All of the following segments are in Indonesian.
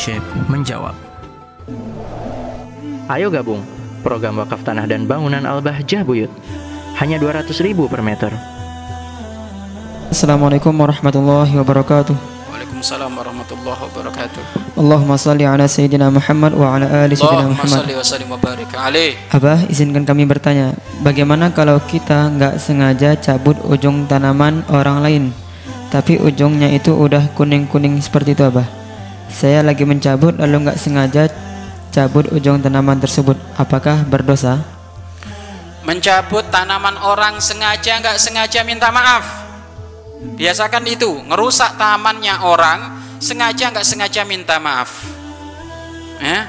Syekh menjawab. Ayo gabung program wakaf tanah dan bangunan Al-Bahjah Buyut. Hanya 200 ribu per meter. Assalamualaikum warahmatullahi wabarakatuh. Waalaikumsalam warahmatullahi wabarakatuh. Allahumma salli ala Sayyidina Muhammad wa ala ali Sayyidina Allahumma Muhammad. salli wa sallim wa barik alaih. Abah, izinkan kami bertanya, bagaimana kalau kita nggak sengaja cabut ujung tanaman orang lain, tapi ujungnya itu udah kuning-kuning seperti itu, Abah? Saya lagi mencabut lalu nggak sengaja cabut ujung tanaman tersebut, apakah berdosa? Mencabut tanaman orang sengaja nggak sengaja minta maaf. Biasakan itu, ngerusak tamannya orang sengaja nggak sengaja minta maaf. Ya?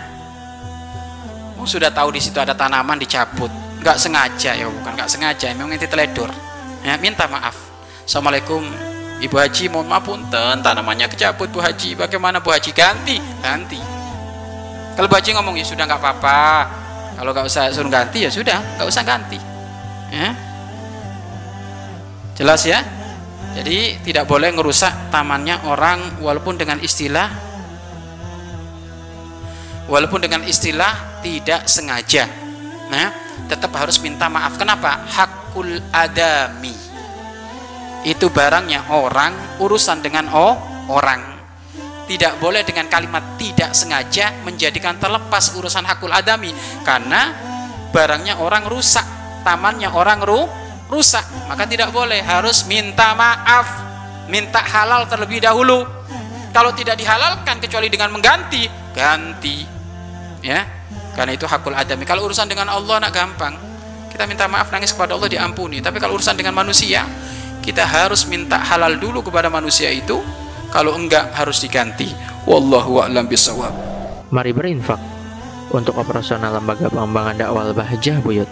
Oh, sudah tahu di situ ada tanaman dicabut, nggak sengaja ya bukan nggak sengaja, memang itu teledor. Ya, minta maaf. Assalamualaikum Ibu Haji, mohon maaf punten tanamannya kecabut Bu Haji. Bagaimana Bu Haji? Ganti, ganti. Kalau Bu Haji ngomong ya sudah nggak apa-apa. Kalau nggak usah suruh ganti ya sudah, nggak usah ganti. Ya. Jelas ya? Jadi tidak boleh ngerusak tamannya orang walaupun dengan istilah walaupun dengan istilah tidak sengaja. Nah, tetap harus minta maaf. Kenapa? Hakul adami. Itu barangnya orang, urusan dengan oh, orang. Tidak boleh dengan kalimat tidak sengaja menjadikan terlepas urusan hakul adami karena barangnya orang rusak, tamannya orang ru rusak, maka tidak boleh harus minta maaf, minta halal terlebih dahulu. Kalau tidak dihalalkan kecuali dengan mengganti, ganti. Ya. Karena itu hakul adami. Kalau urusan dengan Allah nak gampang. Kita minta maaf nangis kepada Allah diampuni. Tapi kalau urusan dengan manusia, kita harus minta halal dulu kepada manusia itu. Kalau enggak harus diganti. Wallahu a'lam bisawab. Mari berinfak untuk operasional lembaga pengembangan dakwah Al-Bahjah Buyut.